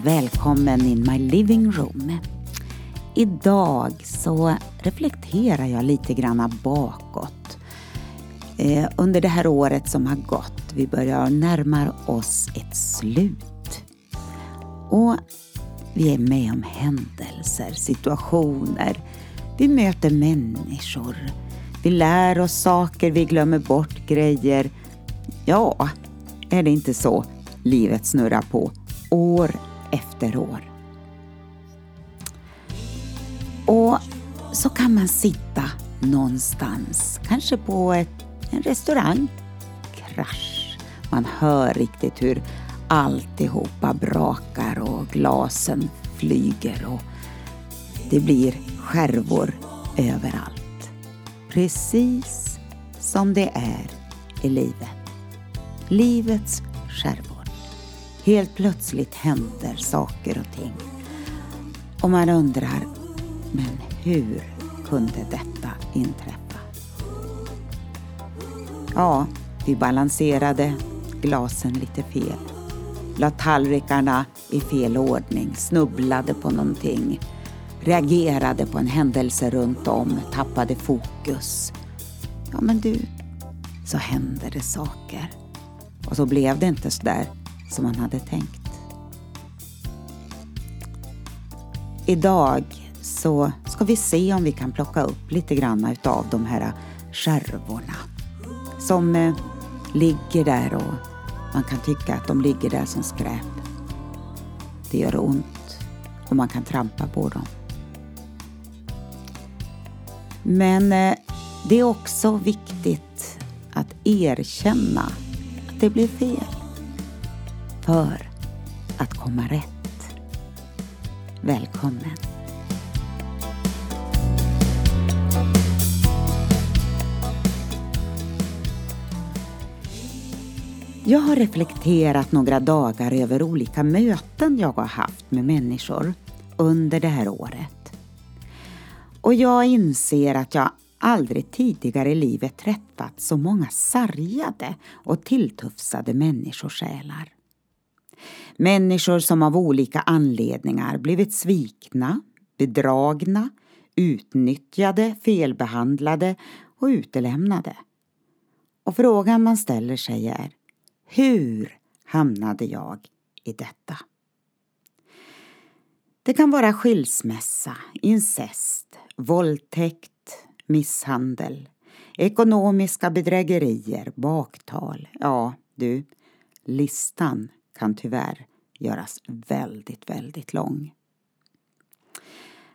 Och välkommen in my living room. Idag så reflekterar jag lite granna bakåt. Eh, under det här året som har gått. Vi börjar närma oss ett slut. Och vi är med om händelser, situationer. Vi möter människor. Vi lär oss saker, vi glömmer bort grejer. Ja, är det inte så livet snurrar på år efter år? Och så kan man sitta någonstans, kanske på ett, en restaurang. Krasch. Man hör riktigt hur alltihopa brakar och glasen flyger och det blir skärvor överallt. Precis som det är i livet. Livets skärvor. Helt plötsligt händer saker och ting. Och man undrar, men hur kunde detta inträffa? Ja, vi balanserade glasen lite fel. La tallrikarna i fel ordning, snubblade på någonting, reagerade på en händelse runt om, tappade fokus. Ja men du, så händer det saker. Och så blev det inte så där som man hade tänkt. Idag så ska vi se om vi kan plocka upp lite grann utav de här skärvorna som eh, ligger där och man kan tycka att de ligger där som skräp. Det gör ont och man kan trampa på dem. Men eh, det är också viktigt att erkänna att det blir fel. För att komma rätt. Välkommen! Jag har reflekterat några dagar över olika möten jag har haft med människor under det här året. Och jag inser att jag aldrig tidigare i livet träffat så många sargade och tilltufsade människosjälar. Människor som av olika anledningar blivit svikna, bedragna, utnyttjade, felbehandlade och utelämnade. Och frågan man ställer sig är hur hamnade jag i detta? Det kan vara skilsmässa, incest, våldtäkt, misshandel, ekonomiska bedrägerier, baktal. Ja, du, listan kan tyvärr göras väldigt, väldigt lång.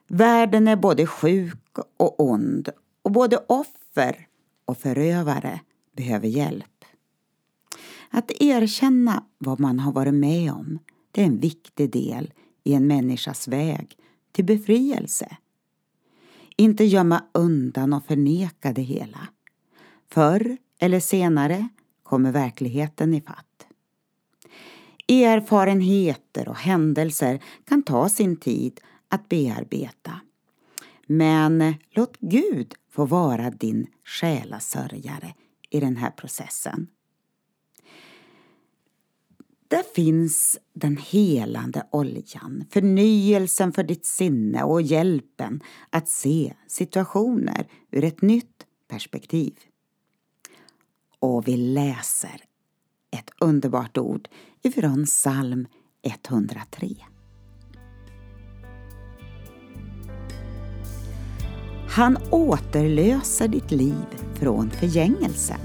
Världen är både sjuk och ond och både offer och förövare behöver hjälp. Att erkänna vad man har varit med om, det är en viktig del i en människas väg till befrielse. Inte gömma undan och förneka det hela. Förr eller senare kommer verkligheten i fatt. Erfarenheter och händelser kan ta sin tid att bearbeta. Men låt Gud få vara din själasörjare i den här processen. Där finns den helande oljan, förnyelsen för ditt sinne och hjälpen att se situationer ur ett nytt perspektiv. Och vi läser ett underbart ord ifrån psalm 103. Han återlöser ditt liv från förgängelsen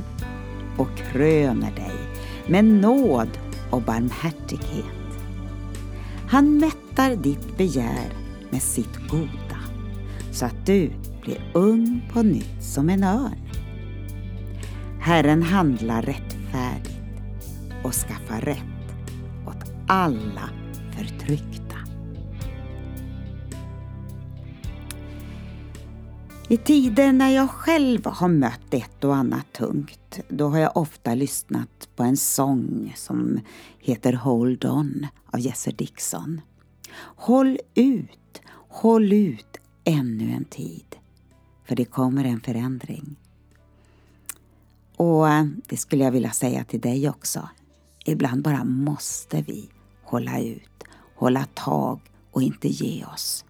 och kröner dig med nåd och barmhärtighet. Han mättar ditt begär med sitt goda så att du blir ung på nytt som en örn. Herren handlar rättfärdigt och skaffar rätt alla förtryckta. I tider när jag själv har mött ett och annat tungt, då har jag ofta lyssnat på en sång som heter Hold On av Jesse Dixon. Håll ut, håll ut ännu en tid, för det kommer en förändring. Och eh, det skulle jag vilja säga till dig också. Ibland bara måste vi hålla ut, hålla tag och inte ge oss.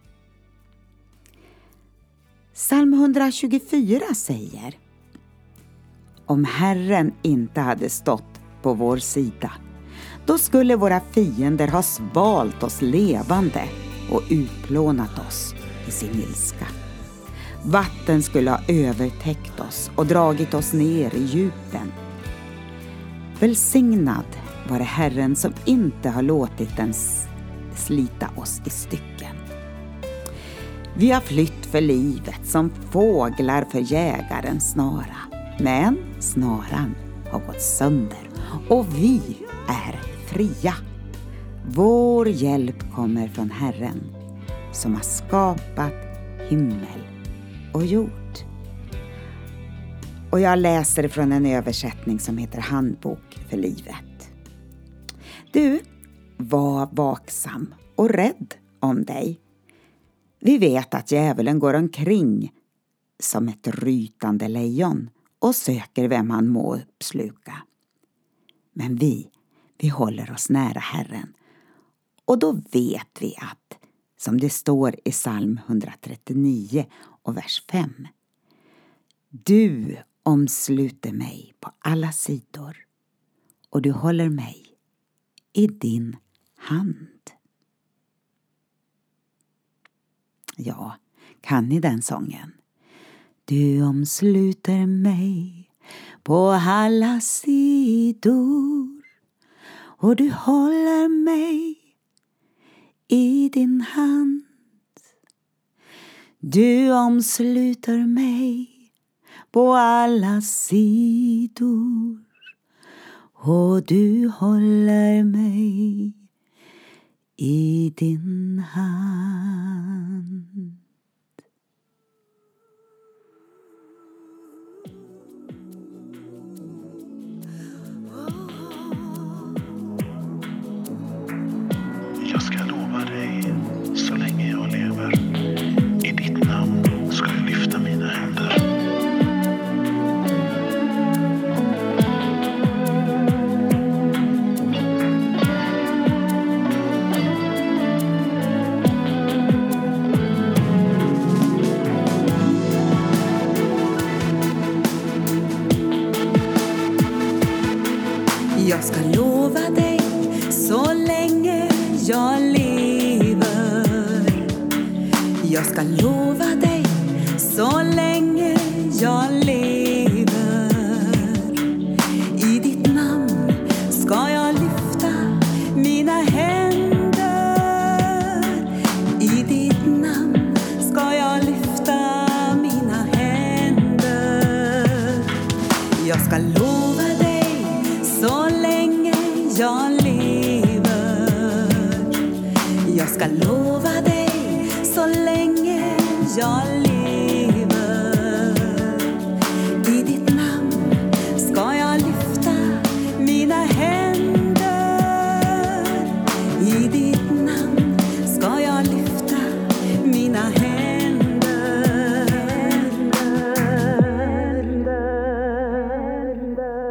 Psalm 124 säger Om Herren inte hade stått på vår sida då skulle våra fiender ha svalt oss levande och utplånat oss i sin ilska. Vatten skulle ha övertäckt oss och dragit oss ner i djupen. Välsignad vare Herren som inte har låtit den slita oss i stycken. Vi har flytt för livet som fåglar för jägarens snara. Men snaran har gått sönder och vi är fria. Vår hjälp kommer från Herren som har skapat himmel och jord. Och jag läser från en översättning som heter Handbok för livet. Du, var vaksam och rädd om dig. Vi vet att djävulen går omkring som ett rytande lejon och söker vem han må uppsluka. Men vi, vi håller oss nära Herren och då vet vi att, som det står i psalm 139 och vers 5. Du omsluter mig på alla sidor och du håller mig i din hand. Ja, kan ni den sången? Du omsluter mig på alla sidor och du håller mig i din hand. Du omsluter mig på alla sidor och du håller mig i din hand.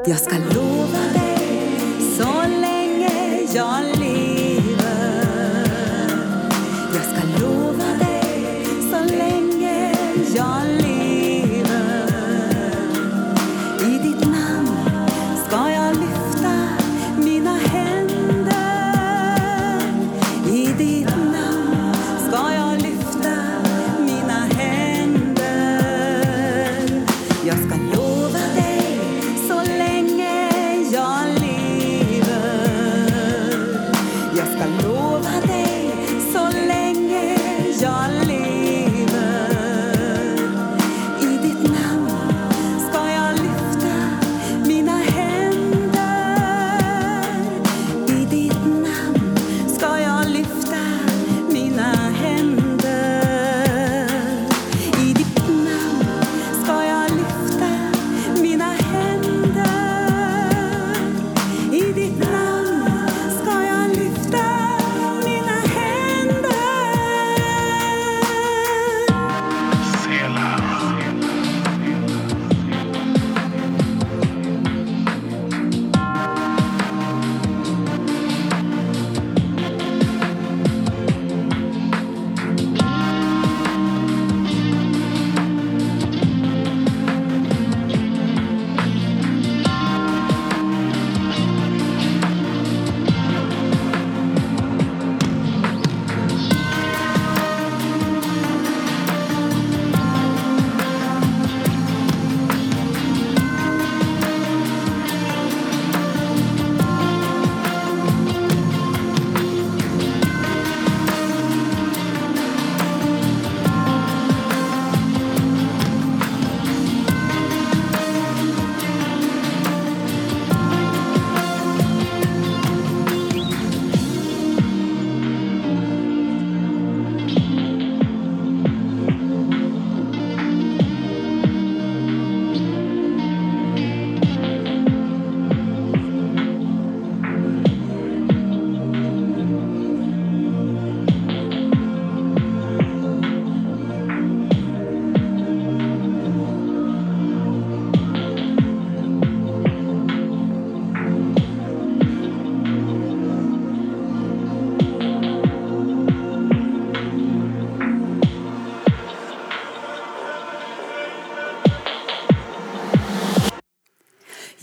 Jag ska lova dig så länge jag lever. Jag ska lova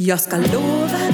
Jag ska lova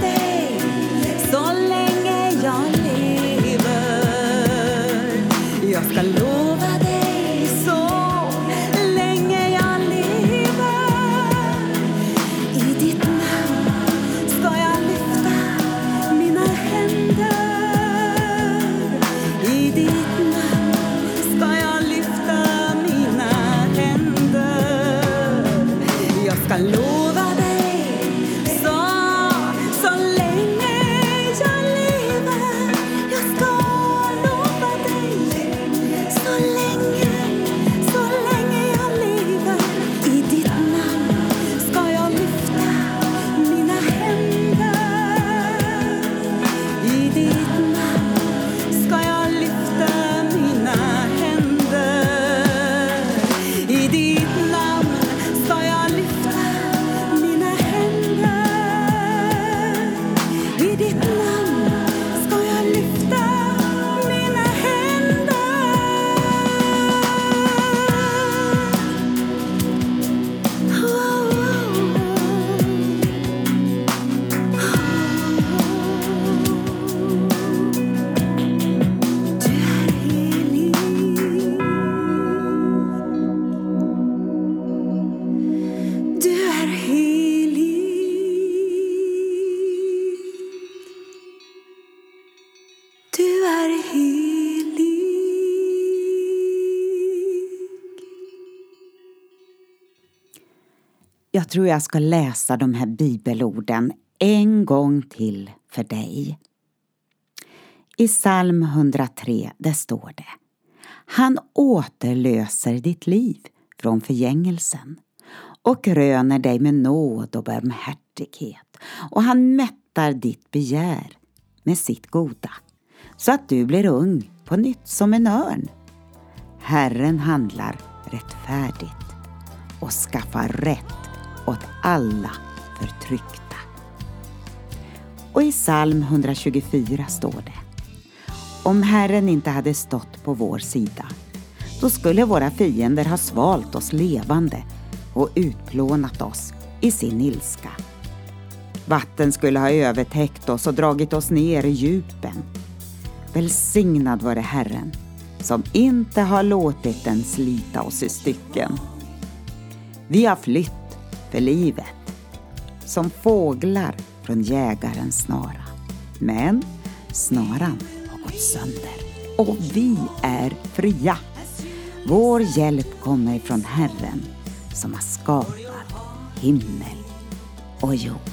Jag tror jag ska läsa de här bibelorden en gång till för dig. I psalm 103, där står det Han återlöser ditt liv från förgängelsen och röner dig med nåd och barmhärtighet och han mättar ditt begär med sitt goda så att du blir ung på nytt som en örn. Herren handlar rättfärdigt och skaffar rätt åt alla förtryckta. Och i psalm 124 står det Om Herren inte hade stått på vår sida då skulle våra fiender ha svalt oss levande och utplånat oss i sin ilska. Vatten skulle ha övertäckt oss och dragit oss ner i djupen. Välsignad vare Herren som inte har låtit den slita oss i stycken. Vi har flytt för livet, som fåglar från jägarens snara. Men snaran har gått sönder och vi är fria. Vår hjälp kommer från Herren som har skapat himmel och jord.